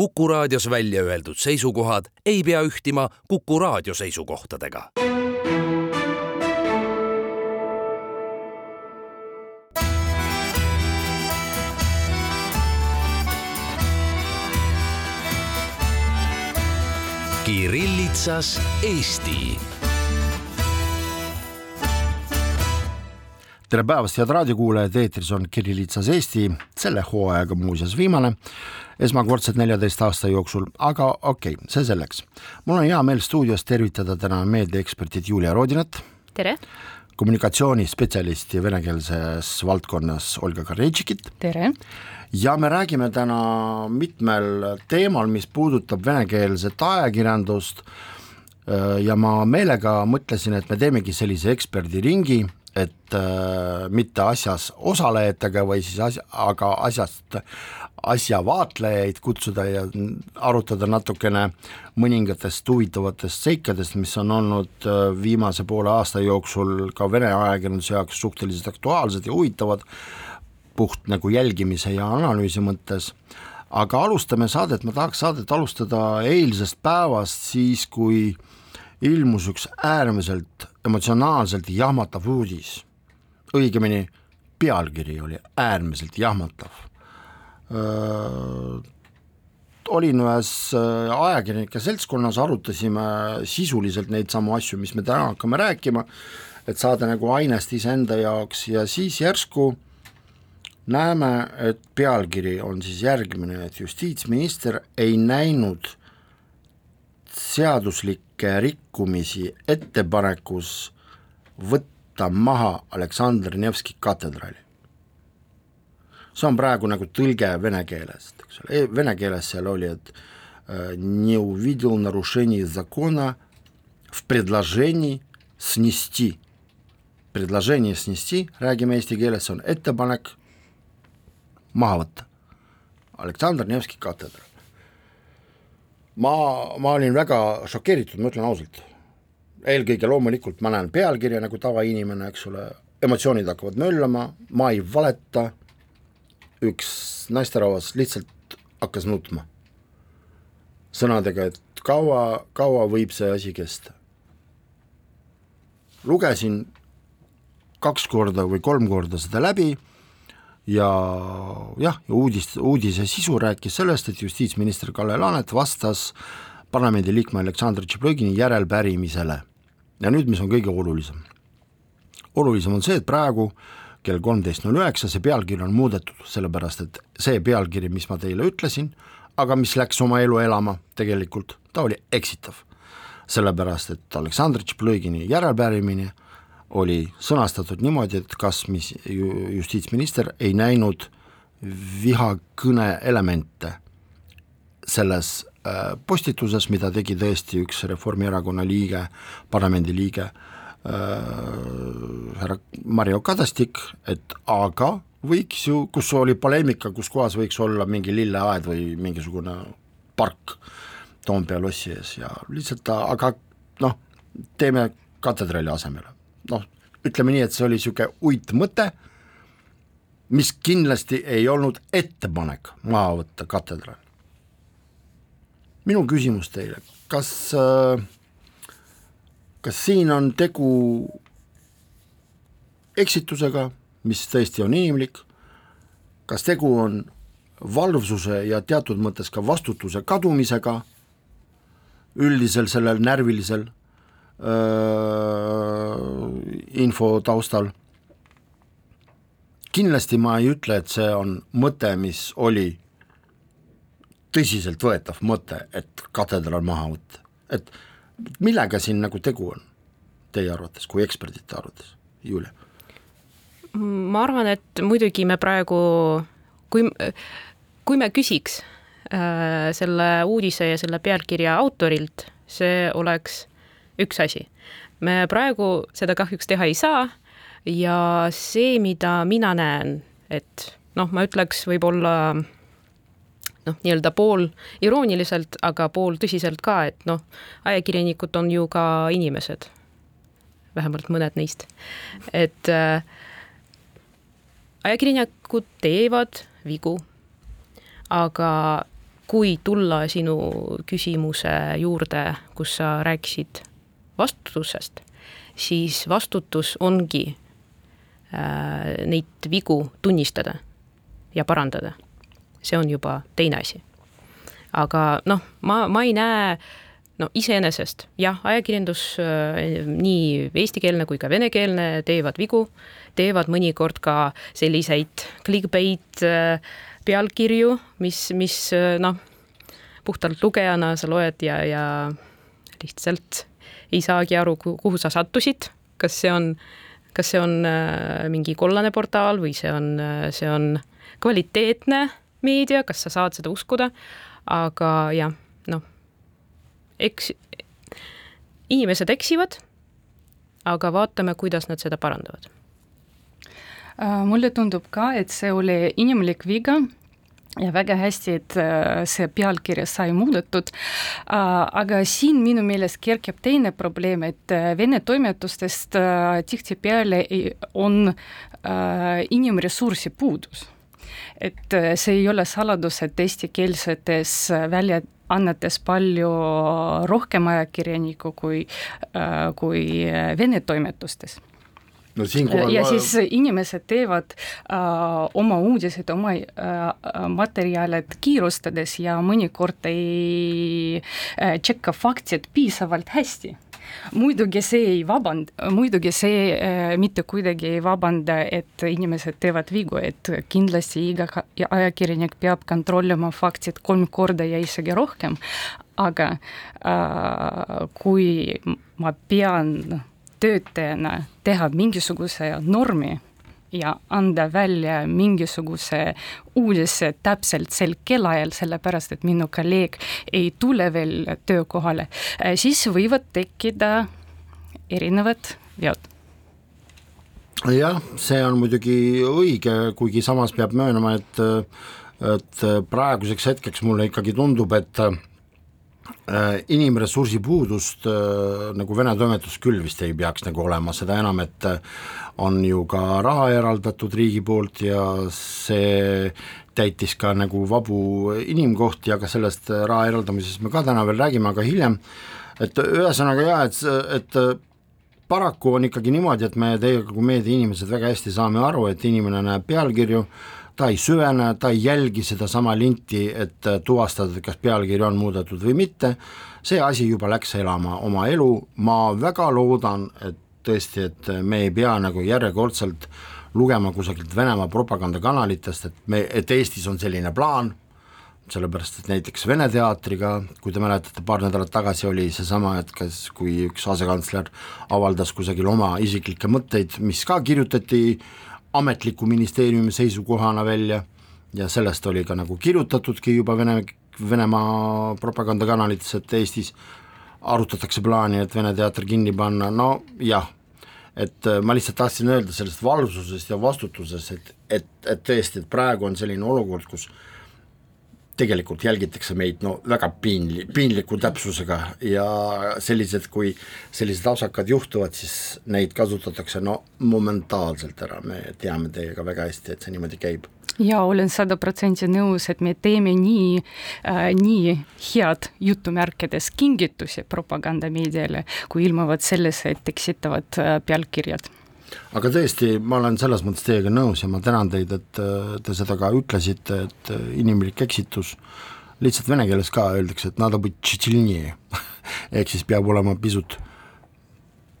Kuku raadios välja öeldud seisukohad ei pea ühtima Kuku raadio seisukohtadega. Kirillitsas Eesti. Tere päevast, head raadiokuulajad, eetris on Kirillitsas Eesti, selle hooajaga muuseas viimane, esmakordselt neljateist aasta jooksul, aga okei okay,, see selleks. mul on hea meel stuudios tervitada täna meediaeksperdid Julia Rodinat. tere! kommunikatsioonispetsialisti venekeelses valdkonnas Olga Karejtšikit. tere! ja me räägime täna mitmel teemal, mis puudutab venekeelset ajakirjandust ja ma meelega mõtlesin, et me teemegi sellise eksperdiringi et äh, mitte asjas osalejatega või siis asja, aga asjast, asja vaatlejaid kutsuda ja arutada natukene mõningatest huvitavatest seikadest, mis on olnud äh, viimase poole aasta jooksul ka Vene ajakirjanduse jaoks suhteliselt aktuaalsed ja huvitavad, puht nagu jälgimise ja analüüsi mõttes, aga alustame saadet, ma tahaks saadet alustada eilsest päevast, siis kui ilmus üks äärmiselt emotsionaalselt jahmatav uudis, õigemini pealkiri oli äärmiselt jahmatav. Olin ühes ajakirjanike seltskonnas, arutasime sisuliselt neid samu asju, mis me täna hakkame rääkima, et saada nagu ainest iseenda jaoks ja siis järsku näeme, et pealkiri on siis järgmine, et justiitsminister ei näinud seaduslikke rikkumisi ettepanekus võtta maha Aleksandr Nevski katedraali see on praegu nagu tõlge vene keelest, eks ole, vene keeles seal oli, et не увидел нарушений закона в предложении снести. Предложение снести, räägime eesti keeles, see on ettepanek maha võtta. Aleksandr Nevski katedral ma, ma olin väga šokeeritud, ma ütlen ausalt. eelkõige loomulikult ma näen pealkirja nagu tavainimene, eks ole, emotsioonid hakkavad möllama, ma ei valeta, üks naisterahvas lihtsalt hakkas nutma. sõnadega, et kaua, kaua võib see asi kesta. lugesin kaks korda või kolm korda seda läbi ja jah, ja uudis, uudise sisu rääkis sellest, et justiitsminister Kalle Laanet vastas parlamendiliikme Aleksandr Tšeplõgini järelpärimisele. ja nüüd, mis on kõige olulisem. olulisem on see, et praegu kell kolmteist null üheksa see pealkiri on muudetud, sellepärast et see pealkiri, mis ma teile ütlesin, aga mis läks oma elu elama tegelikult, ta oli eksitav. sellepärast, et Aleksandr Tšeplõgini järelpärimine oli sõnastatud niimoodi, et kas mis justiitsminister ei näinud vihakõne elemente selles äh, postituses, mida tegi tõesti üks Reformierakonna liige, parlamendiliige äh, härra Mario Kadastik, et aga võiks ju, kus oli poleemika, kus kohas võiks olla mingi lilleaed või mingisugune park Toompea lossi ees ja lihtsalt aga noh, teeme katedraali asemele noh, ütleme nii, et see oli niisugune uitmõte, mis kindlasti ei olnud ettepanek maha võtta katedraal. minu küsimus teile, kas, äh, kas siin on tegu eksitusega, mis tõesti on inimlik, kas tegu on valvsuse ja teatud mõttes ka vastutuse kadumisega? Üldisel sellel närvilisel info taustal. kindlasti ma ei ütle, et see on mõte, mis oli tõsiseltvõetav mõte, et katedraal maha võtta, et millega siin nagu tegu on teie arvates, kui eksperdite arvates, Julia? ma arvan, et muidugi me praegu, kui, kui me küsiks äh, selle uudise ja selle pealkirja autorilt, see oleks üks asi. me praegu seda kahjuks teha ei saa ja see, mida mina näen, et noh, ma ütleks võib-olla noh, nii-öelda pool irooniliselt, aga pool tõsiselt ka, et noh, ajakirjanikud on ju ka inimesed, vähemalt mõned neist, et äh, ajakirjanikud teevad vigu, aga kui tulla sinu küsimuse juurde, kus sa rääkisid vastutusest, siis vastutus ongi äh, neid vigu tunnistada ja parandada. See on juba teine asi. aga noh, ma, ma ei näe no iseenesest jah, ajakirjandus äh, nii eestikeelne kui ka venekeelne teevad vigu, teevad mõnikord ka selliseid clickbait äh, pealkirju, mis, mis äh, noh, puhtalt lugejana sa loed ja, ja lihtsalt ei saagi aru, kuhu sa sattusid, kas see on, kas see on mingi kollane portaal või see on, see on kvaliteetne meedia, kas sa saad seda uskuda, aga jah, noh eks inimesed eksivad, aga vaatame, kuidas nad seda parandavad. Äh, mulle tundub ka, et see oli inimlik viga ja väga hästi, et äh, see pealkiri sai muudetud. Äh, aga siin minu meelest kerkib teine probleem, et Vene toimetustest tihtipeale on inimressursi puudus. Et see ei ole saladus, et eestikeelsetes välja annetes palju rohkem ajakirjanikku kui, äh, kui Vene toimetustes. No siinkohal ja ma... siis inimesed teevad äh, oma uudiseid, oma äh, materjalid kiirustades ja mõnikord ei äh, tšekka faktid piisavalt hästi muidugi see ei vaband-, muidugi see äh, mitte kuidagi ei vabanda, et inimesed teevad vigu, et kindlasti iga ajakirjanik peab kontrollima faktid kolm korda ja isegi rohkem, aga äh, kui ma pean töötajana teha mingisuguse normi ja anda välja mingisuguse uudise täpselt sel kellaajal, sellepärast et minu kolleeg ei tule veel töökohale, äh, siis võivad tekkida erinevad veod. Jah, see on muidugi õige, kuigi samas peab möönma, et et praeguseks hetkeks mulle ikkagi tundub, et inimressursi puudust äh, nagu Vene toimetus küll vist ei peaks nagu olema, seda enam, et äh, on ju ka raha eraldatud riigi poolt ja see täitis ka nagu vabu inimkohti, aga sellest raha eraldamisest me ka täna veel räägime, aga hiljem, et ühesõnaga jaa, et, et paraku on ikkagi niimoodi, et me teiega kui meediainimesed väga hästi saame aru, et inimene näeb pealkirju, ta ei süvene, ta ei jälgi sedasama linti, et tuvastada, kas pealkiri on muudetud või mitte, see asi juba läks elama oma elu, ma väga loodan, et tõesti, et me ei pea nagu järjekordselt lugema kusagilt Venemaa propagandakanalitest, et me, et Eestis on selline plaan, sellepärast et näiteks Vene teatriga, kui te mäletate, paar nädalat tagasi oli seesama, et kas, kui üks asekantsler avaldas kusagil oma isiklikke mõtteid, mis ka kirjutati ametliku ministeeriumi seisukohana välja ja sellest oli ka nagu kirjutatudki juba Vene, Venemaa propagandakanalites, et Eestis arutatakse plaani, et Vene teater kinni panna, no jah, et äh, ma lihtsalt tahtsin öelda sellest valvsusest ja vastutusest, et, et, et tõesti, et praegu on selline olukord, kus tegelikult jälgitakse meid no väga piinli-, piinliku täpsusega ja sellised, kui sellised apsakad juhtuvad, siis neid kasutatakse no momentaalselt ära, me teame teiega väga hästi, et see niimoodi käib. Ja olen sada protsenti nõus, et me teeme nii äh,, nii head jutumärkides kingitusi propagandameediale, kui ilmuvad sellised eksitavad äh, pealkirjad aga tõesti, ma olen selles mõttes teiega nõus ja ma tänan teid, et äh, te seda ka ütlesite, et äh, inimlik eksitus, lihtsalt vene keeles ka öeldakse, et nada ehk siis peab olema pisut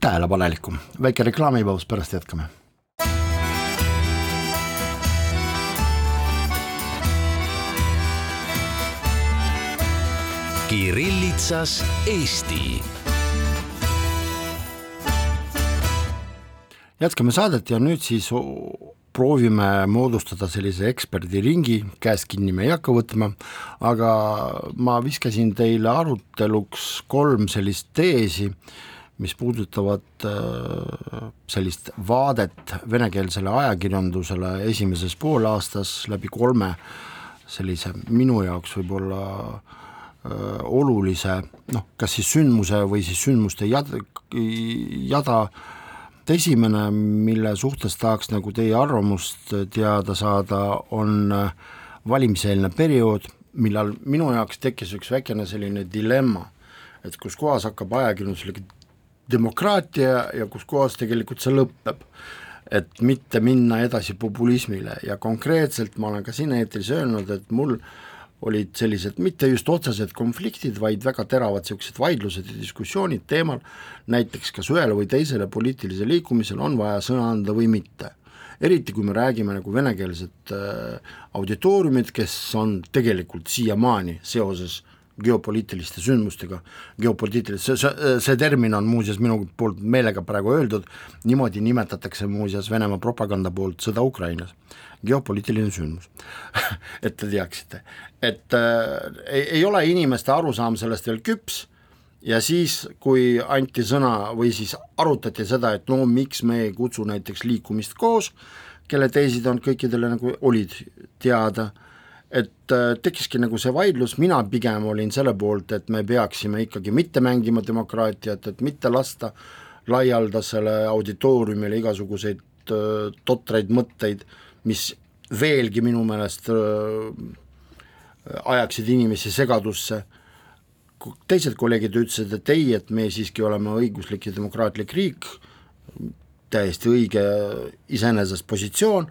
tähelepanelikum, väike reklaamipaus, pärast jätkame. Kirillitsas Eesti. Jätkame saadet ja nüüd siis proovime moodustada sellise eksperdiringi, käest kinni me ei hakka võtma, aga ma viskasin teile aruteluks kolm sellist teesi, mis puudutavad äh, sellist vaadet venekeelsele ajakirjandusele esimeses poolaastas läbi kolme sellise minu jaoks võib-olla äh, olulise noh, kas siis sündmuse või siis sündmuste jada, jada esimene, mille suhtes tahaks nagu teie arvamust teada saada, on äh, valimiseelne periood millal minu jaoks tekkis üks väikene selline dilemma, et kus kohas hakkab ajakirjanduslik demokraatia ja kus kohas tegelikult see lõpeb. et mitte minna edasi populismile ja konkreetselt ma olen ka siin eetris öelnud, et mul olid sellised mitte just otsesed konfliktid, vaid väga teravad niisugused vaidlused ja diskussioonid teemal, näiteks kas ühele või teisele poliitilisele liikumisele on vaja sõna anda või mitte. Eriti kui me räägime nagu venekeelset äh, auditooriumit, kes on tegelikult siiamaani seoses geopoliitiliste sündmustega, geopoliitilis-, see, see, see termin on muuseas minu poolt meelega praegu öeldud, niimoodi nimetatakse muuseas Venemaa propaganda poolt sõda Ukrainas, geopoliitiline sündmus. Et te teaksite, et äh, ei, ei ole inimeste arusaam sellest veel küps ja siis, kui anti sõna või siis arutati seda, et no miks me ei kutsu näiteks liikumist koos, kelle teesid on kõikidele nagu olid teada, et äh, tekkiski nagu see vaidlus, mina pigem olin selle poolt, et me peaksime ikkagi mitte mängima demokraatiat, et mitte lasta laialdasele auditooriumile igasuguseid äh, totraid mõtteid, mis veelgi minu meelest ajaksid inimesi segadusse teised kolleegid ütlesid, et ei, et me siiski oleme õiguslik ja demokraatlik riik, täiesti õige iseenesest positsioon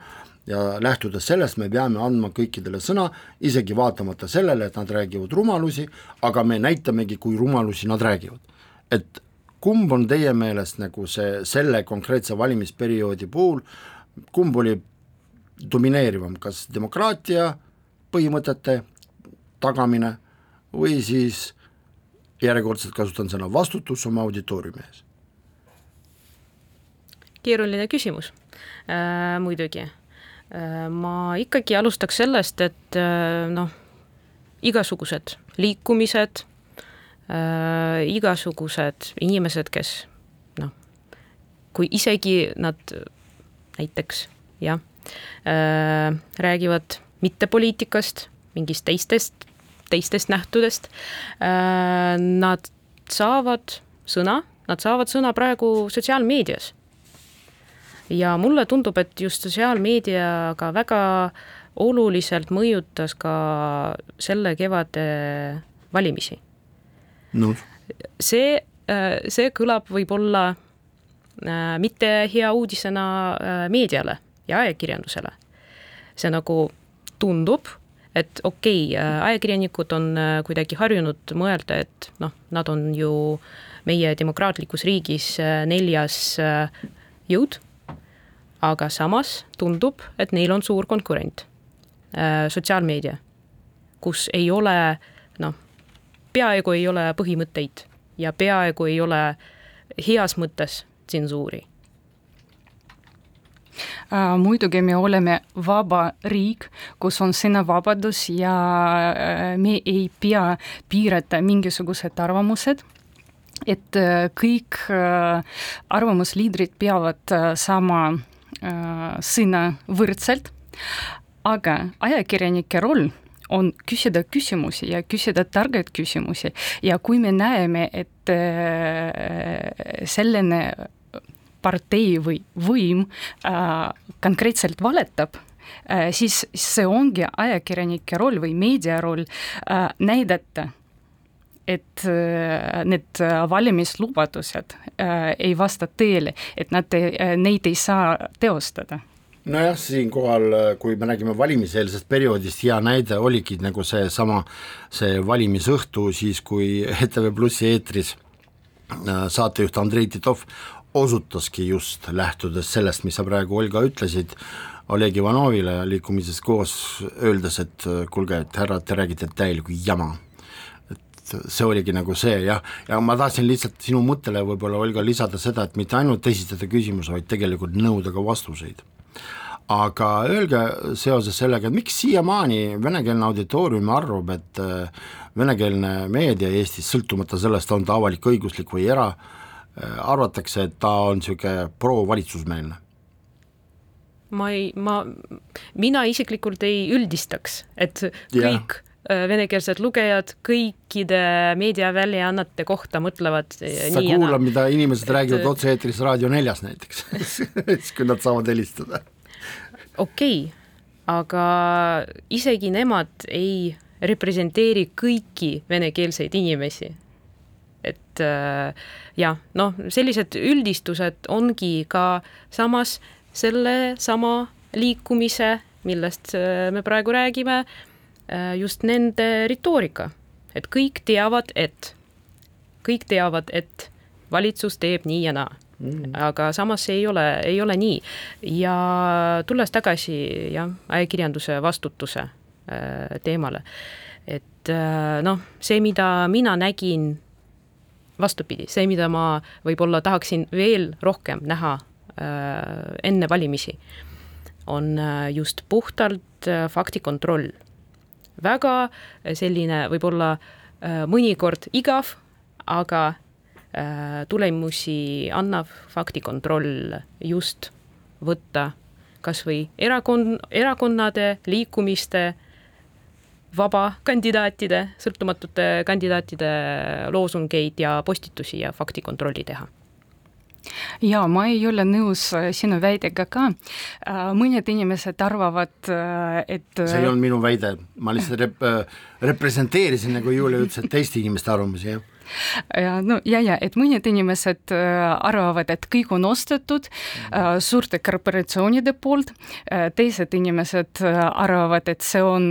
ja lähtudes sellest me peame andma kõikidele sõna, isegi vaatamata sellele, et nad räägivad rumalusi, aga me näitamegi, kui rumalusi nad räägivad. et kumb on teie meelest nagu see, selle konkreetse valimisperioodi puhul, kumb oli domineerivam, kas demokraatia põhimõtete tagamine või siis järjekordselt kasutan sõna vastutus oma auditooriumi ees. keeruline küsimus äh, muidugi äh,. ma ikkagi alustaks sellest, et äh, noh, igasugused liikumised äh,, igasugused inimesed, kes noh, kui isegi nad näiteks jah räägivad mitte poliitikast, mingist teistest teistest nähtudest. Äh, nad saavad sõna, nad saavad sõna praegu sotsiaalmeedias. ja mulle tundub, et just sotsiaalmeedia ka väga oluliselt mõjutas ka selle kevade valimisi no.. see, see kõlab võib-olla mitte hea uudisena meediale ja ajakirjandusele. see nagu tundub et okei okay,, äh, ajakirjanikud on äh, kuidagi harjunud mõelda, et noh, nad on ju meie demokraatlikus riigis äh, neljas jõud, aga samas tundub, et neil on suur konkurent, sotsiaalmeedia, kus ei ole noh, peaaegu ei ole põhimõtteid ja peaaegu ei ole heas mõttes tsensuuri muidugi me oleme vaba riik, kus on sõnavabadus ja äh, me ei pea piirata mingisugused arvamused. Et äh, kõik arvamusliidrid peavad saama sõna võrdselt, aga ajakirjanike roll on küsida küsimusi ja küsida targaid küsimusi. Ja kui me näeme, et selline partei või võim äh, konkreetselt valetab äh,, siis see ongi ajakirjanike roll või meedia roll äh, näidata, et need valimislubadused ei vasta tõele, et nad, neid ei saa teostada. Nojah, siinkohal, kui me räägime valimiseelsest perioodist, hea näide oligi nagu seesama, see valimisõhtu siis, kui ETV Plussi eetris saatejuht Andrei Titov osutaski just lähtudes sellest, mis sa praegu, Olga, ütlesid, Oleg Ivanovile liikumises koos, öeldes, et kuulge, et härrad, te räägite täielikku jama. et see oligi nagu see jah, ja ma tahtsin lihtsalt sinu mõttele võib-olla, Olga, lisada seda, et mitte ainult esitada küsimusi, vaid tegelikult nõuda ka vastuseid aga öelge seoses sellega, et miks siiamaani venekeelne auditoorium arvab, et venekeelne meedia Eestis, sõltumata sellest, on ta avalik-õiguslik või era, Äh, arvatakse, et ta on niisugune pro-valitsusmeelne? ma ei, ma, mina isiklikult ei üldistaks, et kõik ja äh, venekeelsed lugejad kõikide meediaväljaannete kohta mõtlevad äh, sa kuula, mida inimesed et, räägivad otse-eetris Raadio neljas näiteks siis kui nad saavad helistada. okei okay,, aga isegi nemad ei representeeri kõiki venekeelseid inimesi. Et äh, jah, noh, sellised üldistused ongi ka samas sellesama liikumise, millest äh, me praegu räägime, äh, just nende retoorika, et kõik teavad, et, kõik teavad, et valitsus teeb nii ja naa. Mm.. aga samas see ei ole, ei ole nii. Ja tulles tagasi jah, ajakirjanduse vastutuse teemale, et noh, see, mida mina nägin, vastupidi, see, mida ma võib-olla tahaksin veel rohkem näha äh, enne valimisi, on äh, just puhtalt äh, faktikontroll. väga selline võib-olla mõnikord igav, aga tulemusi annab faktikontroll just võtta kas või erakond, erakonnade, liikumiste, vaba kandidaatide, sõltumatute kandidaatide loosungeid ja postitusi ja faktikontrolli teha ja ma ei ole nõus äh, sinu väidega ka. Äh, mõned inimesed arvavad, et. see ei olnud minu väide, ma lihtsalt rep-, representeerisin, nagu Julia ütles, et teiste inimeste arvamusi, jah ja no ja, ja et mõned inimesed äh, arvavad, et kõik on ostetud äh, suurte korporatsioonide poolt, äh, teised inimesed arvavad, et see on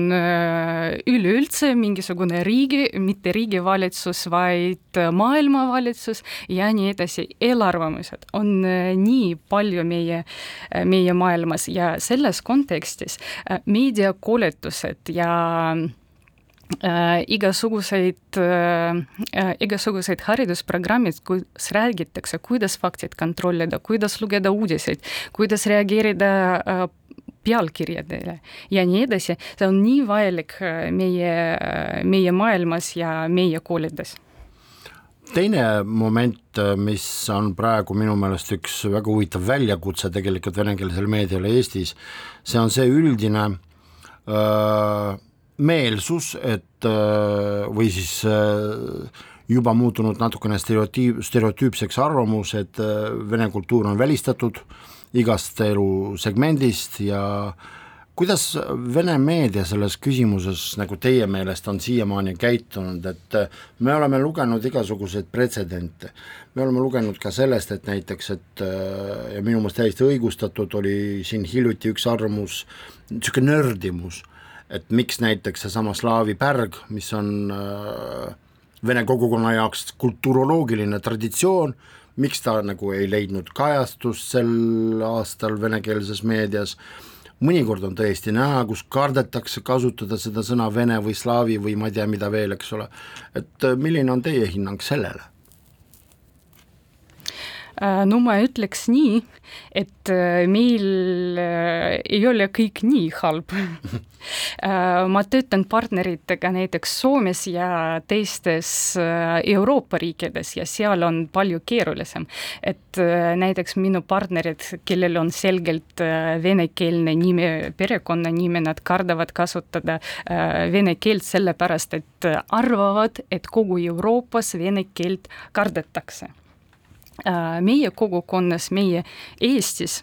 üleüldse mingisugune riigi, mitte riigivalitsus, vaid maailmavalitsus ja nii edasi. eelarvamused on nii palju meie, meie maailmas ja selles kontekstis meediakoolitused ja äh, igasuguseid äh, igasugused haridusprogrammid, kus räägitakse, kuidas faktid kontrollida, kuidas lugeda uudiseid, kuidas reageerida äh, pealkirjadele ja nii edasi, see on nii vajalik meie, meie maailmas ja meie koolides teine moment, mis on praegu minu meelest üks väga huvitav väljakutse tegelikult venekeelsele meediale Eestis, see on see üldine öö, meelsus, et äh, või siis äh, juba muutunud natukene stereotüüp, stereotüüpseks arvamus, et äh, vene kultuur on välistatud igast elusegmendist ja kuidas Vene meedia selles küsimuses nagu teie meelest on siiamaani käitunud, et me oleme lugenud igasuguseid pretsedente, me oleme lugenud ka sellest, et näiteks, et ja minu meelest täiesti õigustatud oli siin hiljuti üks arvamus, niisugune nördimus et miks näiteks seesama slaavi pärg, mis on äh, vene kogukonna jaoks kulturoloogiline traditsioon, miks ta nagu ei leidnud kajastust sel aastal venekeelses meedias, mõnikord on tõesti näha, kus kardetakse kasutada seda sõna vene või slaavi või ma ei tea, mida veel, eks ole, et äh, milline on teie hinnang sellele? Äh, no ma ütleks nii, et äh, meil äh, ei ole kõik nii halb ma töötan partneritega näiteks Soomes ja teistes Euroopa riikides ja seal on palju keerulisem. et näiteks minu partnerid, kellel on selgelt venekeelne nime, perekonnanime, nad kardavad kasutada vene keelt sellepärast, et arvavad, et kogu Euroopas vene keelt kardetakse meie kogukonnas, meie Eestis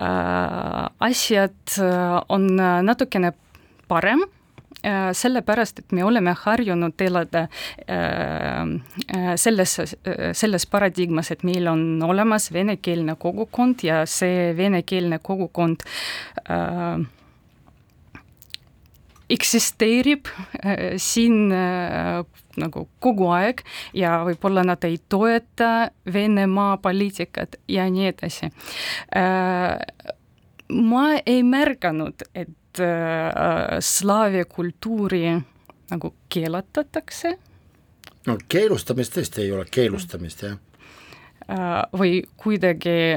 äh, asjad äh, on natukene parem, sellepärast, et me oleme harjunud elada selles, selles paradigmas, et meil on olemas venekeelne kogukond ja see venekeelne kogukond äh, eksisteerib äh, siin äh, nagu kogu aeg ja võib-olla nad ei toeta Venemaa poliitikat ja nii edasi. Äh, ma ei märganud, et slaavi kultuuri nagu keelatatakse. no keelustamist tõesti ei ole, keelustamist jah. või kuidagi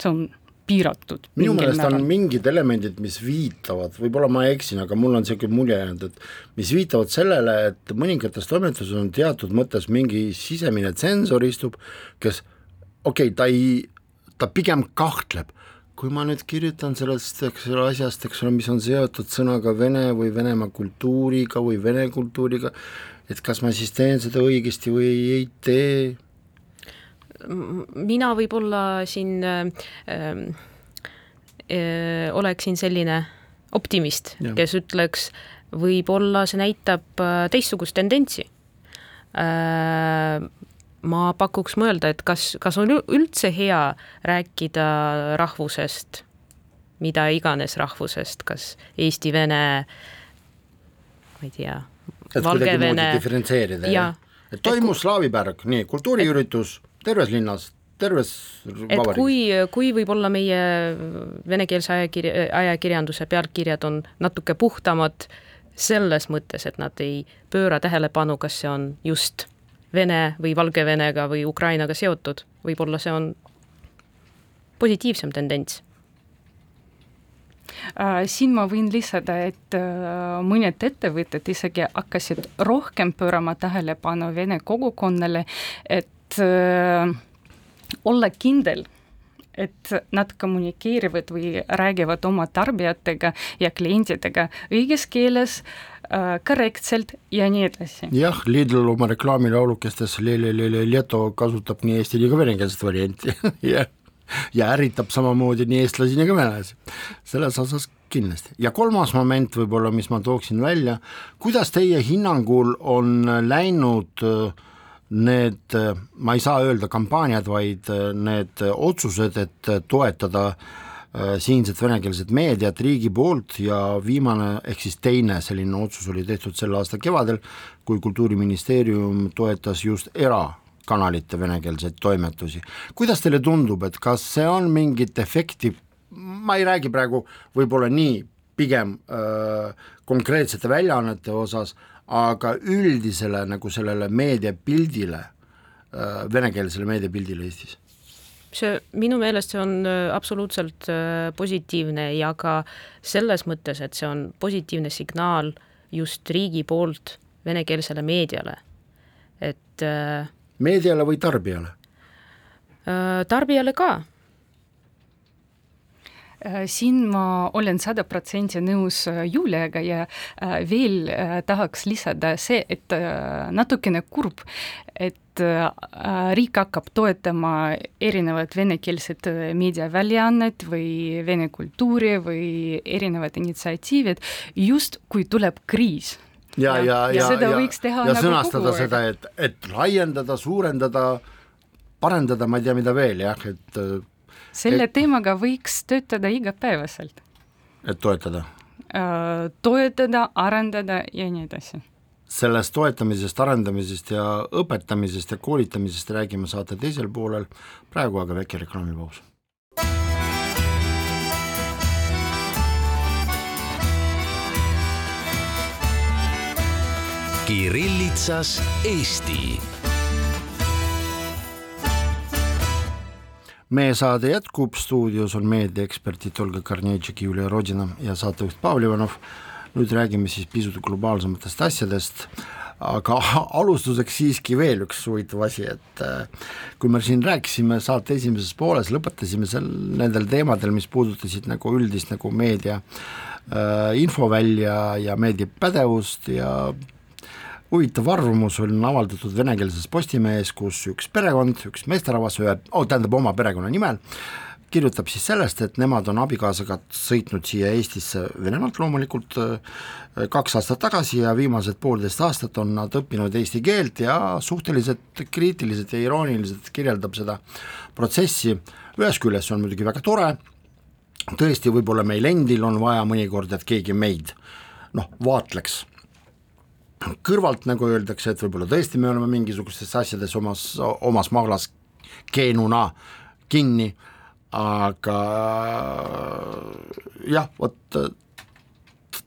see on piiratud. minu meelest on mingid elemendid, mis viitavad, võib-olla ma eksin, aga mul on niisugune mulje jäänud, et mis viitavad sellele, et mõningates toimetuses on teatud mõttes mingi sisemine tsensor istub, kes okei okay,, ta ei, ta pigem kahtleb, kui ma nüüd kirjutan sellest, eks ole, asjast, eks ole, mis on seotud sõnaga vene või Venemaa kultuuriga või vene kultuuriga, et kas ma siis teen seda õigesti või ei tee mina võib-olla siin äh, äh, oleksin selline optimist, kes ütleks, võib-olla see näitab äh, teistsugust tendentsi. Äh, ma pakuks mõelda, et kas, kas on üldse hea rääkida rahvusest, mida iganes rahvusest, kas eesti, vene, ma ei tea, Valgevene. diferentseerida, jah? et toimus slaavipärg, nii, kultuuriüritus terves linnas, terves et kui, kui võib-olla meie venekeelse ajakirja, ajakirjanduse pealkirjad on natuke puhtamad selles mõttes, et nad ei pööra tähelepanu, kas see on just Vene või Valgevenega või Ukrainaga seotud, võib-olla see on positiivsem tendents. Äh, siin ma võin lisada, et äh, mõned ettevõtted isegi hakkasid rohkem pöörama tähelepanu vene kogukonnale, et äh, olla kindel, et nad kommunikeerivad või räägivad oma tarbijatega ja klientidega õiges keeles äh,, korrektselt ja nii edasi. jah, Lidl oma reklaamilaulukestes Leto kasutab nii eesti kui ka venekeelset varianti jah ja ärritab samamoodi nii eestlasi kui ka venelasi, selles osas kindlasti. ja kolmas moment võib-olla, mis ma tooksin välja, kuidas teie hinnangul on läinud äh, need, äh, ma ei saa öelda kampaaniad, vaid äh, need otsused, et toetada siinset venekeelset meediat riigi poolt ja viimane ehk siis teine selline otsus oli tehtud selle aasta kevadel, kui Kultuuriministeerium toetas just era- kanalite venekeelseid toimetusi. kuidas teile tundub, et kas see on mingit efekti, ma ei räägi praegu võib-olla nii pigem öö, konkreetsete väljaannete osas, aga üldisele nagu sellele meediapildile, venekeelsele meediapildile Eestis? see, minu meelest see on absoluutselt positiivne ja ka selles mõttes, et see on positiivne signaal just riigi poolt venekeelsele meediale, et äh, meediale või tarbijale? Äh, tarbijale ka. Siin ma olen sada protsenti nõus Juliaga ja veel tahaks lisada see, et natukene kurb, et riik hakkab toetama erinevat venekeelset meediaväljaannet või vene kultuuri või erinevad initsiatiivid just kui tuleb kriis ja, ja, ja, ja, ja, ja nagu sõnastada seda, et, et laiendada, suurendada, parendada, ma ei tea, mida veel jah, et selle et, teemaga võiks töötada igapäevaselt. et toetada? Äh, toetada, arendada ja nii edasi sellest toetamisest, arendamisest ja õpetamisest ja koolitamisest räägime saate teisel poolel, praegu aga väike reklaamipaus Kirillitsas Eesti. Meie saade jätkub, stuudios on meediaeksperdid Olga Karnetšik, Julia Rodina ja saatejuht Pavel Ivanov. nüüd räägime siis pisut globaalsematest asjadest, aga alustuseks siiski veel üks huvitav asi, et äh, kui me siin rääkisime saate esimeses pooles, lõpetasime seal nendel teemadel, mis puudutasid nagu üldist nagu meedia äh, infovälja ja meediapädevust ja huvitav arvamus on avaldatud venekeelses Postimehes, kus üks perekond, üks meesterahvas ühe oh,, tähendab oma perekonna nimel, kirjutab siis sellest, et nemad on abikaasaga sõitnud siia Eestisse Venemaalt loomulikult äh, kaks aastat tagasi ja viimased poolteist aastat on nad õppinud eesti keelt ja suhteliselt kriitiliselt ja irooniliselt kirjeldab seda protsessi, ühest küljest see on muidugi väga tore, tõesti, võib-olla meil endil on vaja mõnikord, et keegi meid noh, vaatleks kõrvalt, nagu öeldakse, et võib-olla tõesti me oleme mingisugustes asjades omas, omas maglas geenuna kinni, aga jah, vot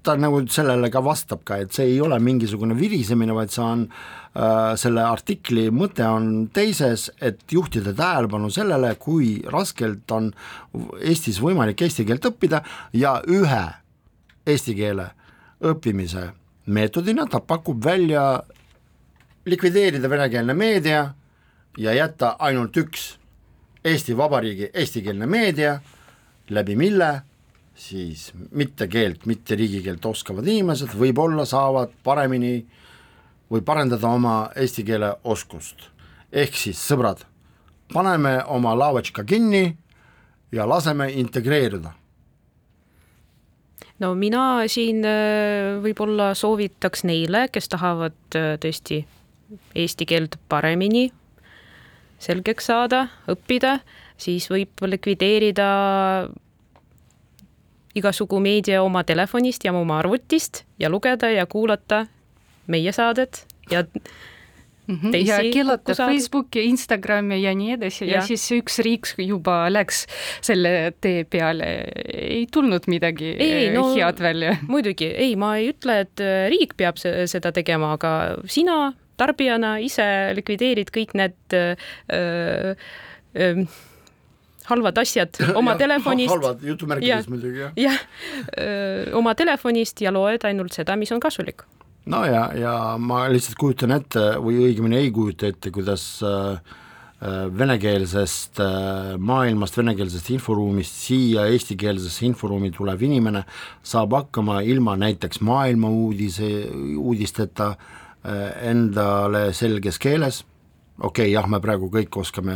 ta nagu sellele ka vastab ka, et see ei ole mingisugune virisemine, vaid see on äh, selle artikli mõte on teises, et juhtida tähelepanu sellele, kui raskelt on Eestis võimalik eesti keelt õppida ja ühe eesti keele õppimise meetodina ta pakub välja likvideerida venekeelne meedia ja jätta ainult üks Eesti Vabariigi eestikeelne meedia, läbi mille siis mitte keelt, mitte riigikeelt oskavad inimesed võib-olla saavad paremini või parendada oma eesti keele oskust. ehk siis sõbrad, paneme oma laevatška kinni ja laseme integreeruda no mina siin äh, võib-olla soovitaks neile, kes tahavad äh, tõesti eesti keelt paremini selgeks saada, õppida, siis võib likvideerida igasugu meedia oma telefonist ja oma arvutist ja lugeda ja kuulata meie saadet ja. Teisi ja keelata Facebooki, Instagrami ja nii edasi ja. ja siis üks riik juba läks selle tee peale, ei tulnud midagi Ei, eh, no- head välja. muidugi, ei, ma ei ütle, et äh, riik peab se- seda tegema, aga sina tarbijana ise likvideerid kõik need öö, öö, öö, halvad asjad oma Jah, telefonist. halvad jutumärkides muidugi jah. jah, oma telefonist ja loed ainult seda, mis on kasulik. No ja, ja ma lihtsalt kujutan ette või õigemini ei kujuta ette, kuidas äh, äh, venekeelsest äh, maailmast, venekeelsest inforuumist siia eestikeelsesse inforuumi tulev inimene saab hakkama ilma näiteks maailma uudise, uudisteta äh, endale selges keeles, okei okay, jah, me praegu kõik oskame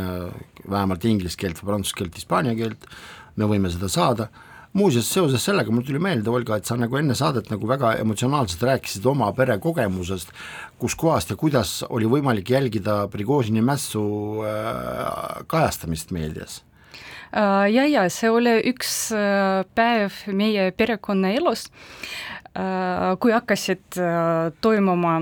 vähemalt inglise keelt, prantsuse keelt, hispaania keelt, me võime seda saada, muuseas, seoses sellega mul tuli meelde, Olga, et sa nagu enne saadet nagu väga emotsionaalselt rääkisid oma pere kogemusest, kus kohast ja kuidas oli võimalik jälgida Prigožini mässu äh, kajastamist meedias. Äh, ja, ja see oli üks äh, päev meie perekonna elus, kui hakkasid äh, toimuma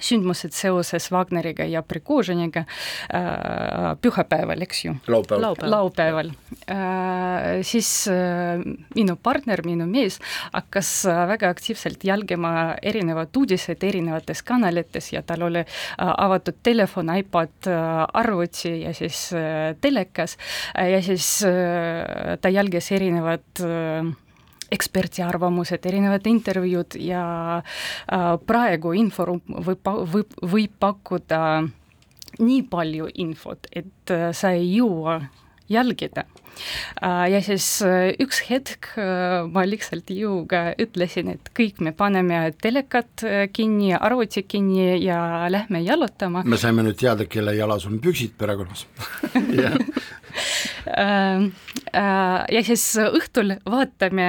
sündmused seoses Wagneriga ja Prigožiniga äh, pühapäeval, eks ju laupäeval. Laupäeval. laupäeval äh,, siis äh, minu partner, minu mees hakkas äh, väga aktiivselt jälgima erinevad uudised erinevates kanalites ja tal oli äh, avatud telefon, iPad äh,, arvuti ja siis telekas ja siis ta jälgis erinevad äh, eksperti arvamused, erinevad intervjuud ja äh, praegu inforuum võib, võib, võib pakkuda nii palju infot, et äh, sa ei jõua jälgida äh,. ja siis äh, üks hetk äh, ma lihtsalt jõuga ütlesin, et kõik me paneme telekad äh, kinni, arvuti kinni ja lähme jalutama me saime nüüd teada, kelle jalas on püksid perekonnas. Äh, ja siis õhtul vaatame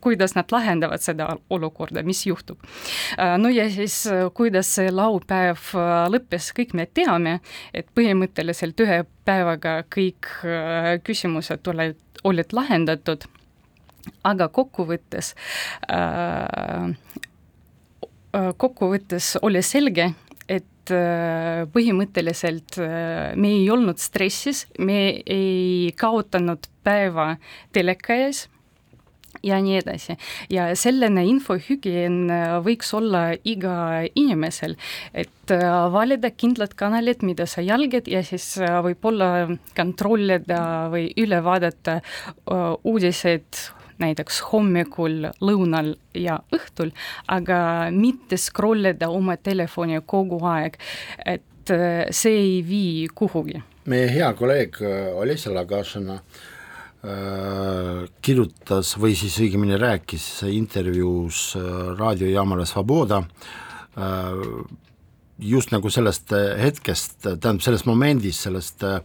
kuidas nad lahendavad seda olukorda, mis juhtub. no ja siis, kuidas see laupäev äh, lõppes, kõik me teame, et põhimõtteliselt ühe päevaga kõik äh, küsimused olid, olid lahendatud, aga kokkuvõttes äh, äh, kokkuvõttes oli selge, et äh, põhimõtteliselt äh, me ei olnud stressis, me ei kaotanud päeva teleka ees ja nii edasi. ja selline infohügieen äh, võiks olla iga inimesel, et äh, valida kindlad kanalid, mida sa jälgid ja siis äh, võib-olla kontrollida või üle vaadata uudiseid näiteks hommikul, lõunal ja õhtul, aga mitte scrollida oma telefoni kogu aeg, et see ei vii kuhugi. Meie hea kolleeg Olesja Lagašina äh, kirjutas või siis õigemini rääkis intervjuus äh, raadiojaamale Svoboda äh, just nagu sellest äh, hetkest, tähendab sellest momendist, sellest äh,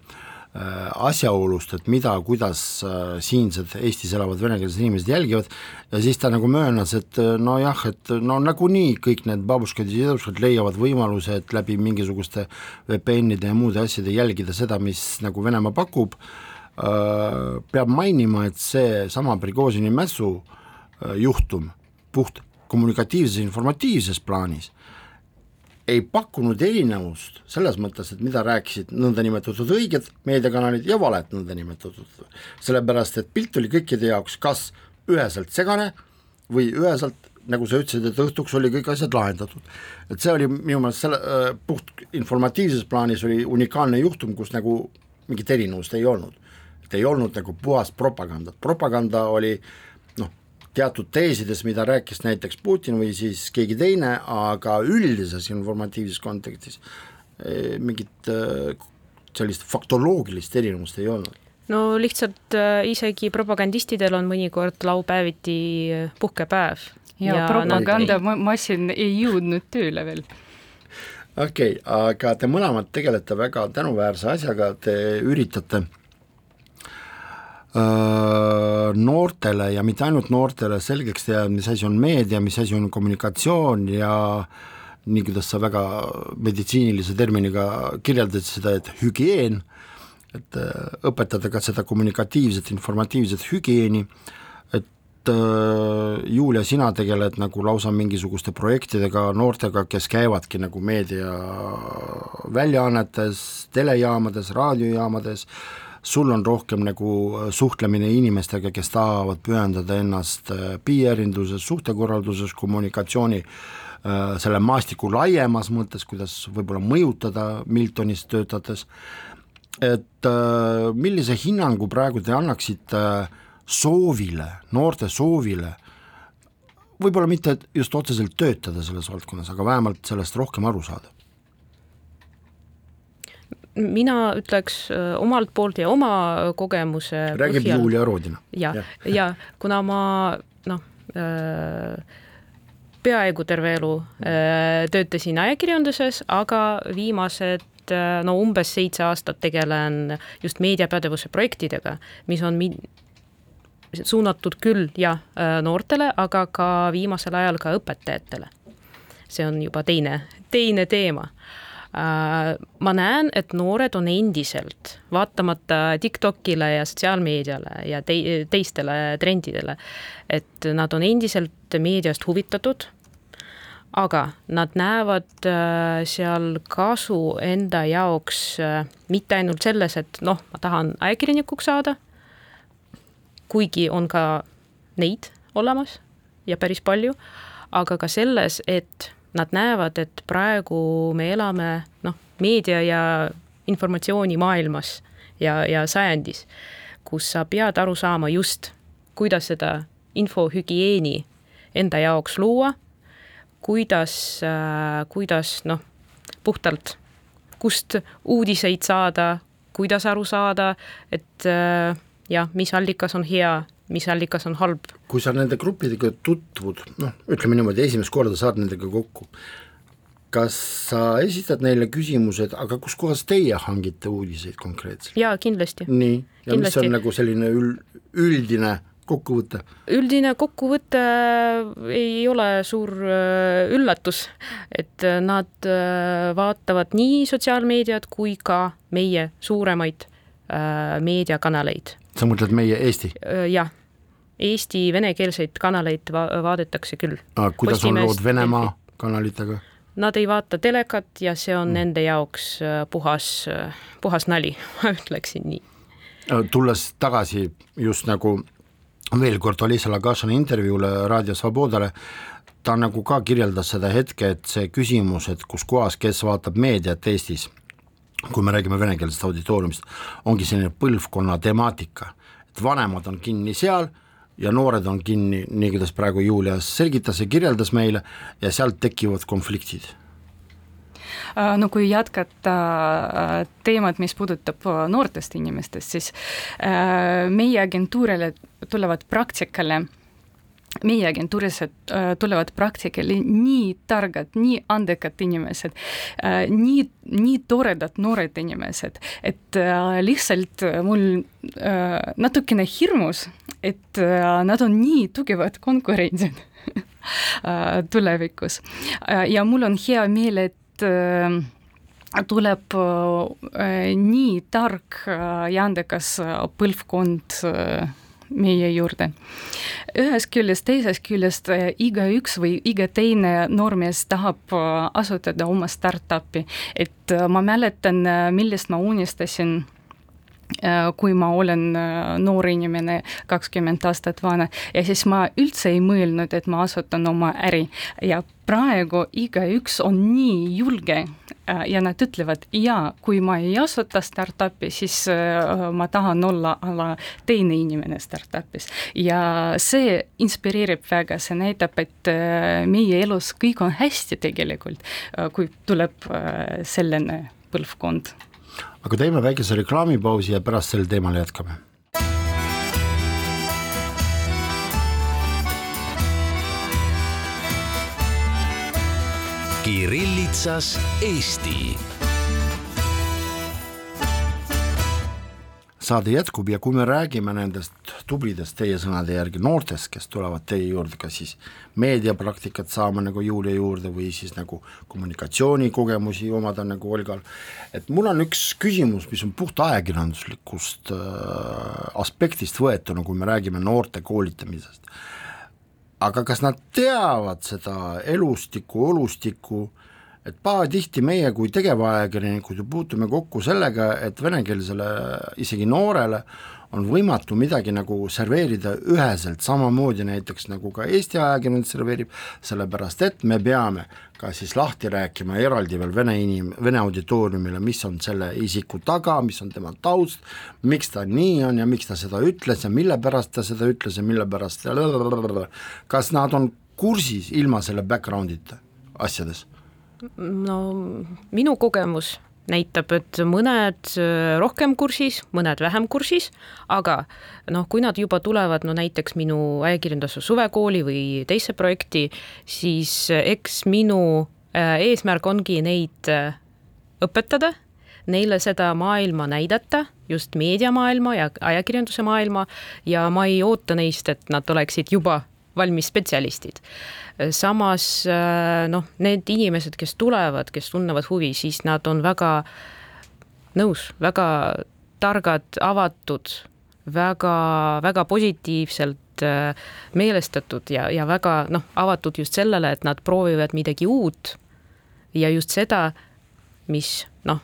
asjaolust, et mida, kuidas äh, siinsed Eestis elavad venekeelsed inimesed jälgivad. Ja siis ta nagu möönas, et äh, nojah, et no nagunii kõik need babuškad ja deduškad leiavad võimaluse, et läbi mingisuguste VPN-ide ja muude asjade jälgida seda, mis nagu Venemaa pakub, peab mainima, et seesama Prigožini mässu äh, juhtum puht kommunikatiivses, informatiivses plaanis ei pakkunud erinevust selles mõttes, et mida rääkisid nõndanimetatud õiged meediakanalid ja valed nõndanimetatud, sellepärast et pilt oli kõikide jaoks kas üheselt segane või üheselt nagu sa ütlesid, et õhtuks oli kõik asjad lahendatud. et see oli minu meelest selle äh, puht informatiivses plaanis oli unikaalne juhtum, kus nagu mingit erinevust ei olnud. Et ei olnud nagu puhast propagandat, propaganda oli noh, teatud teesides, mida rääkis näiteks Putin või siis keegi teine, aga üldises informatiivses kontekstis eh, mingit eh, sellist faktoloogilist erinevust ei olnud. no lihtsalt äh, isegi propagandistidel on mõnikord laupäeviti puhkepäev. ja, ja propagandamasin ei jõudnud tööle veel okei okay,, aga te mõlemad tegelete väga tänuväärse asjaga, te üritate noortele ja mitte ainult noortele selgeks teha, mis asi on meedia, mis asi on kommunikatsioon ja nii, kuidas sa väga meditsiinilise terminiga kirjeldasid seda, et hügieen, et õpetada ka seda kommunikatiivset, informatiivset hügieeni, et Julia, sina tegeled nagu lausa mingisuguste projektidega noortega, kes käivadki nagu meediaväljaannetes, telejaamades, raadiojaamades, sul on rohkem nagu suhtlemine inimestega, kes tahavad pühendada ennast PR-induses, suhtekorralduses, kommunikatsiooni selle maastiku laiemas mõttes, kuidas võib-olla mõjutada Miltonis töötades, et millise hinnangu praegu te annaksite soovile, noorte soovile, võib-olla mitte just otseselt töötada selles valdkonnas, aga vähemalt sellest rohkem aru saada? Mina ütleks omalt poolt ja oma kogemuse räägib põhjal, Julia Rodina. ja, ja, ja kuna ma noh äh,, peaaegu terve elu äh, töötasin ajakirjanduses, aga viimased no umbes seitse aastat tegelen just meediapädevuse projektidega, mis on min-, suunatud küll jah, noortele, aga ka viimasel ajal ka õpetajatele. see on juba teine, teine teema ma näen, et noored on endiselt, vaatamata TikTokile ja sotsiaalmeediale ja tei-, teistele trendidele, et nad on endiselt meediast huvitatud, aga nad näevad seal kasu enda jaoks mitte ainult selles, et noh, ma tahan ajakirjanikuks saada, kuigi on ka neid olemas ja päris palju, aga ka selles, et nad näevad, et praegu me elame noh, meedia ja informatsioonimaailmas ja, ja sajandis, kus sa pead aru saama just, kuidas seda infohügieeni enda jaoks luua, kuidas äh,, kuidas noh, puhtalt, kust uudiseid saada, kuidas aru saada, et äh, jah, mis allikas on hea, mis allikas on halb. kui sa nende gruppidega tutvud, noh, ütleme niimoodi, esimest korda saad nendega kokku, kas sa esitad neile küsimused, aga kuskohast teie hangite uudiseid konkreetselt? jaa, kindlasti. nii, ja kindlasti. mis on nagu selline ül-, üldine kokkuvõte? üldine kokkuvõte ei ole suur äh, üllatus, et nad äh, vaatavad nii sotsiaalmeediat kui ka meie suuremaid äh, meediakanaleid sa mõtled meie Eesti? jah, Eesti venekeelseid kanaleid va vaadatakse küll. kuidas Postimeest, on lood Venemaa kanalitega? Nad ei vaata telekat ja see on mm. nende jaoks puhas, puhas nali, ma ütleksin nii. tulles tagasi just nagu veel kord Alisa Lagašani intervjuule Raadio Svobodale, ta nagu ka kirjeldas seda hetke, et see küsimus, et kus kohas, kes vaatab meediat Eestis kui me räägime venekeelsest auditooriumist, ongi selline põlvkonna temaatika, et vanemad on kinni seal ja noored on kinni, nii kuidas praegu Julia selgitas ja kirjeldas meile, ja sealt tekivad konfliktid. Äh, no kui jätkata äh, teemat, mis puudutab äh, noortest inimestest, siis meie agentuurile tulevad praktikale meie agentuuris äh, tulevad praktikale nii targad, nii andekad inimesed, äh, nii, nii toredad noored inimesed, et äh, lihtsalt mul natukene hirmus, et nad on nii tugevad konkurendid tulevikus. ja mul on hea meel, et tuleb nii tark ja andekas põlvkond meie juurde. ühest küljest, teisest küljest eh, igaüks või iga teine noormees tahab eh, asutada oma startup'i, et eh, ma mäletan, millest ma unistasin kui ma olen noor inimene, kakskümmend aastat vana ja siis ma üldse ei mõelnud, et ma asutan oma äri ja praegu igaüks on nii julge äh, ja nad ütlevad, jaa, kui ma ei asuta startup'i, siis äh, ma tahan olla ala teine inimene startup'is. ja see inspireerib väga, see näitab, et äh, meie elus kõik on hästi tegelikult, kui tuleb selline põlvkond. Aga teeme väikese reklaamipausi ja pärast sel teemal jätkame Kirillitsas Eesti. Saade jätkub ja kui me räägime nendest tublidest teie sõnade järgi noortest, kes tulevad teie juurde, kas siis meediapraktikat saama nagu Julia juurde või siis nagu kommunikatsioonikogemusi omada nagu Olgal, et mul on üks küsimus, mis on puht ajakirjanduslikust äh, aspektist võetuna, kui me räägime noorte koolitamisest. aga kas nad teavad seda elustikku, olustikku et pahatihti meie kui tegevajakirjanikud ju puutume kokku sellega, et venekeelsele isegi noorele on võimatu midagi nagu serveerida üheselt, samamoodi näiteks nagu ka Eesti ajakirjandus serveerib, sellepärast et me peame ka siis lahti rääkima eraldi veel vene inim-, vene auditooriumile, mis on selle isiku taga, mis on tema taust, miks ta nii on ja miks ta seda ütles ja mille pärast ta seda ütles ja mille pärast kas nad on kursis ilma selle background'ita asjades no minu kogemus näitab, et mõned äh, rohkem kursis, mõned vähem kursis, aga noh, kui nad juba tulevad, no näiteks minu ajakirjanduse suvekooli või teise projekti, siis äh, eks minu äh, eesmärk ongi neid õpetada, neile seda maailma näidata, just meediamaailma ja ajakirjanduse maailma ja ma ei oota neist, et nad oleksid juba valmis spetsialistid. Samas äh, noh, need inimesed, kes tulevad, kes tunnevad huvi, siis nad on väga nõus, väga targad, avatud, väga, väga positiivselt äh, meelestatud ja, ja väga noh, avatud just sellele, et nad proovivad midagi uut ja just seda, mis noh,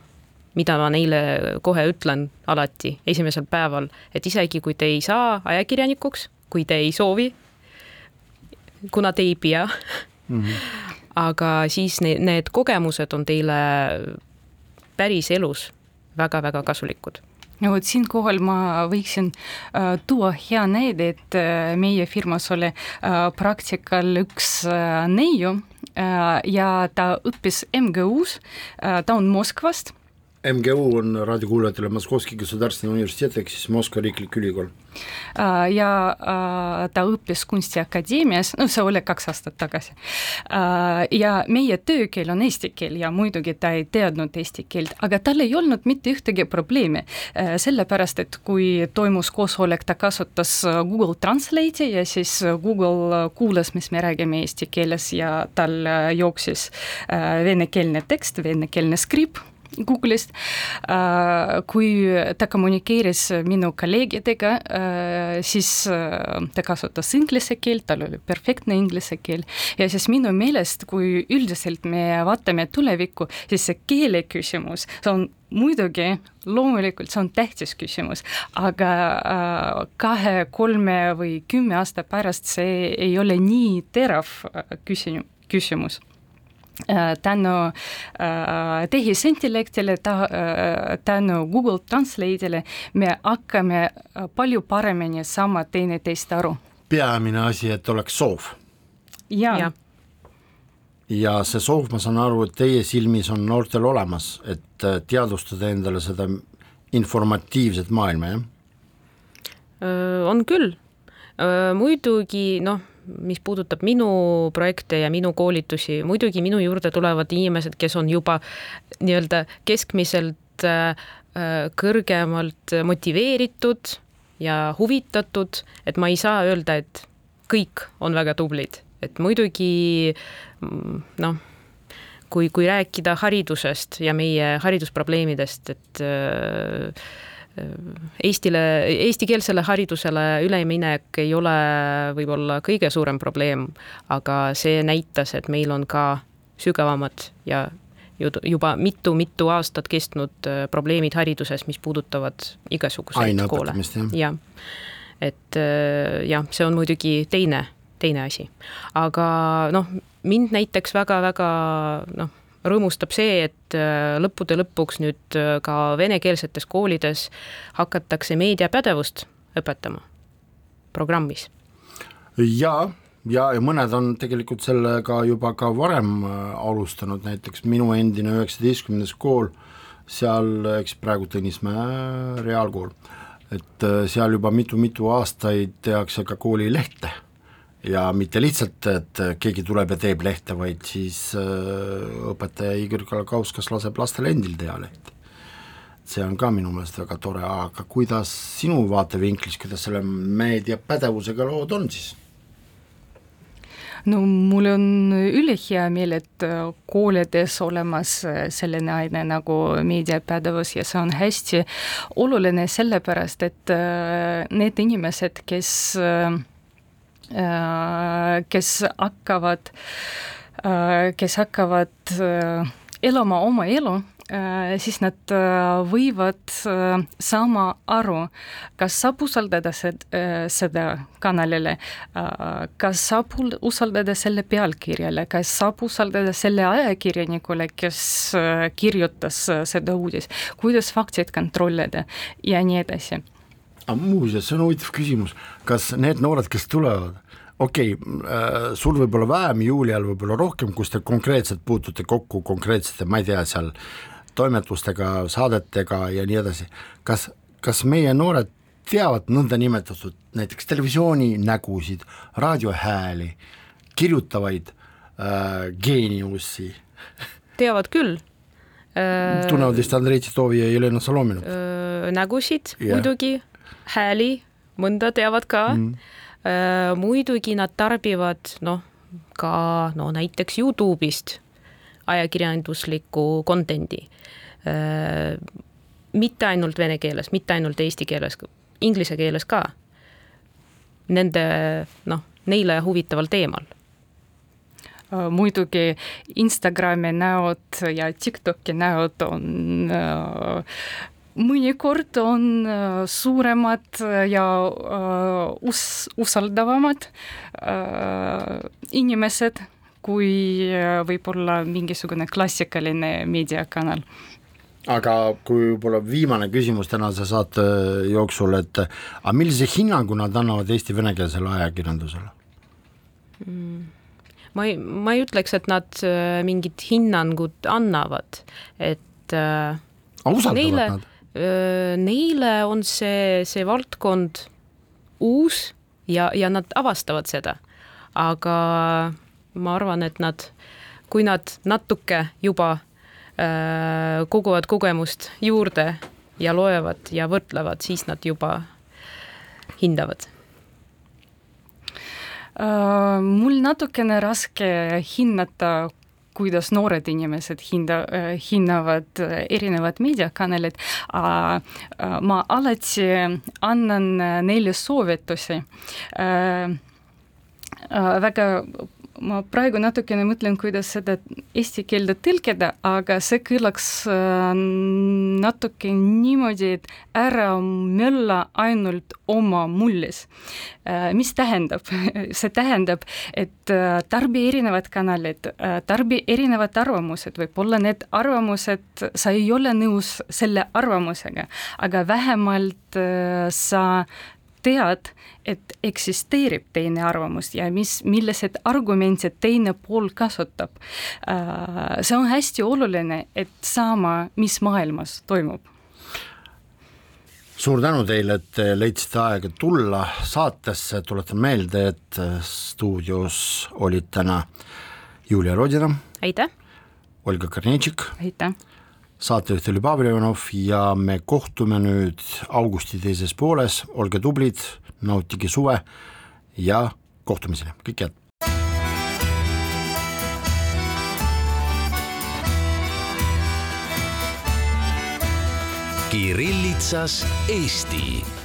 mida ma neile kohe ütlen alati esimesel päeval, et isegi kui te ei saa ajakirjanikuks, kui te ei soovi kuna te ei pea mm. -hmm. aga siis need, need kogemused on teile päris elus väga-väga kasulikud no vot siinkohal ma võiksin äh, tuua hea näide, et äh, meie firmas oli äh, praktikal üks äh, neiu äh, ja ta õppis MGU-s äh,, ta on Moskvast MGU on raadiokuulajatele Moskovski Государственный университет ehk siis Moskva riiklik ülikool. Äh, ja äh, ta õppis Kunstiakadeemias, no see oli kaks aastat tagasi. Äh, ja meie töökeel on eesti keel ja muidugi ta ei teadnud eesti keelt, aga tal ei olnud mitte ühtegi probleemi, sellepärast et kui toimus koosolek, ta kasutas Google Translate'i ja siis Google kuulas, mis me räägime eesti keeles ja tal jooksis venekeelne tekst, venekeelne skript Google'ist, kui ta kommunikeeris minu kolleegidega, siis ta kasutas inglise keelt, tal oli perfektne inglise keel ja siis minu meelest, kui üldiselt me vaatame tulevikku, siis see keele küsimus, see on muidugi, loomulikult see on tähtis küsimus, aga kahe, kolme või kümne aasta pärast see ei ole nii terav küsimus, küsimus tänu äh, tehisintellektile, ta, äh, tänu Google Translate'ile me hakkame palju paremini saama teineteist aru. peamine asi, et oleks soov. ja, ja ja see soov, ma saan aru, et teie silmis on noortel olemas, et teadvustada endale seda informatiivset maailma, jah? on küll, muidugi noh mis puudutab minu projekte ja minu koolitusi, muidugi minu juurde tulevad inimesed, kes on juba nii-öelda keskmiselt äh, kõrgemalt motiveeritud ja huvitatud, et ma ei saa öelda, et kõik on väga tublid, et muidugi mm, noh, kui, kui rääkida haridusest ja meie haridusprobleemidest, et äh, Eestile, eestikeelsele haridusele üleminek ei ole võib-olla kõige suurem probleem, aga see näitas, et meil on ka sügavamad ja juba mitu-mitu aastat kestnud äh, probleemid hariduses, mis puudutavad igasuguseid koole. jah, et äh, jah, see on muidugi teine, teine asi, aga noh, mind näiteks väga-väga noh rõõmustab see, et äh, lõppude lõpuks nüüd äh, ka venekeelsetes koolides hakatakse meediapädevust õpetama programmis. jaa, ja, ja mõned on tegelikult sellega juba ka varem äh, alustanud, näiteks minu endine üheksateistkümnes kool, seal, eks praegu Tõnismäe reaalkool, et seal juba mitu-mitu aastaid tehakse ka koolilehte ja mitte lihtsalt, et keegi tuleb ja teeb lehte, vaid siis äh, õpetaja Igor Kalakauskas laseb lastel endil teha lehte. see on ka minu meelest väga tore, aga kuidas sinu vaatevinklist, kuidas selle meediapädevusega lood on siis? no mul on ülihea meel, et koolides olemas selline aine nagu meediapädevus ja see on hästi oluline sellepärast, et need inimesed, kes, kes hakkavad, kes hakkavad elama oma elu Äh, siis nad äh, võivad äh, saama aru, kas saab usaldada seda kanalile, kas saab usaldada selle pealkirjale, kas saab usaldada selle ajakirjanikule, kes kirjutas seda uudist, kuidas faktid kontrollida ja nii edasi. Aga muuseas, see on huvitav küsimus, kas need noored, kes tulevad, okei okay,, sul võib olla vähem, Julial võib-olla rohkem, kus te konkreetselt puutute kokku konkreetsete, ma ei tea, seal toimetustega, saadetega ja nii edasi, kas, kas meie noored teavad nõndanimetatud näiteks televisiooni nägusid, raadiohääli, kirjutavaid äh, geeniusi? teavad küll äh,. tunnevad vist Andrei Titovi ja Jelena Solominut äh,? nägusid yeah. muidugi, hääli, mõnda teavad ka. Mm.. Äh, muidugi nad tarbivad noh, ka no näiteks Youtube'ist ajakirjandusliku content'i. Äh, mitte ainult vene keeles, mitte ainult eesti keeles, inglise keeles ka. Nende noh, neile huvitaval teemal. Äh, muidugi Instagrami näod ja TikToki näod on äh, mõnikord on suuremad ja us-, usaldavamad inimesed kui võib-olla mingisugune klassikaline meediakanal aga kui võib-olla viimane küsimus tänase saate jooksul, et aga millise hinnangu nad annavad Eesti venekeelsele ajakirjandusele mm.? ma ei, ma ei ütleks, et nad äh, mingit hinnangut annavad, et äh, neile, äh, neile on see, see valdkond uus ja, ja nad avastavad seda. aga ma arvan, et nad, kui nad natuke juba Äh, koguvad kogemust juurde ja loevad ja võrdlevad, siis nad juba hindavad mul natukene raske hinnata, kuidas noored inimesed hinda, hinnavad erinevad meediakanalid uh,. ma alati annan neile soovitusi uh, väga ma praegu natukene mõtlen, kuidas seda eesti keelde tõlkida, aga see kõlaks äh, natuke niimoodi, et ära mölla ainult oma mullis. Äh, mis tähendab? see tähendab, et äh, tarbi erinevad kanalid, tarbi erinevad arvamused, võib-olla need arvamused, sa ei ole nõus selle arvamusega, aga vähemalt sa tead, et eksisteerib teine arvamus ja mis, millised argumendid teine pool kasutab. Äh, see on hästi oluline, et saama, mis maailmas toimub suur tänu teile, et te leidsite aega tulla saatesse, tuletan meelde, et stuudios olid täna Julia Rodina. aitäh! Olga Karnetšik. aitäh! Saatejuht oli Pavel Ivanov ja me kohtume nüüd augusti teises pooles, olge tublid nautige suve ja kohtumiseni, kõike head. Kirillitsas Eesti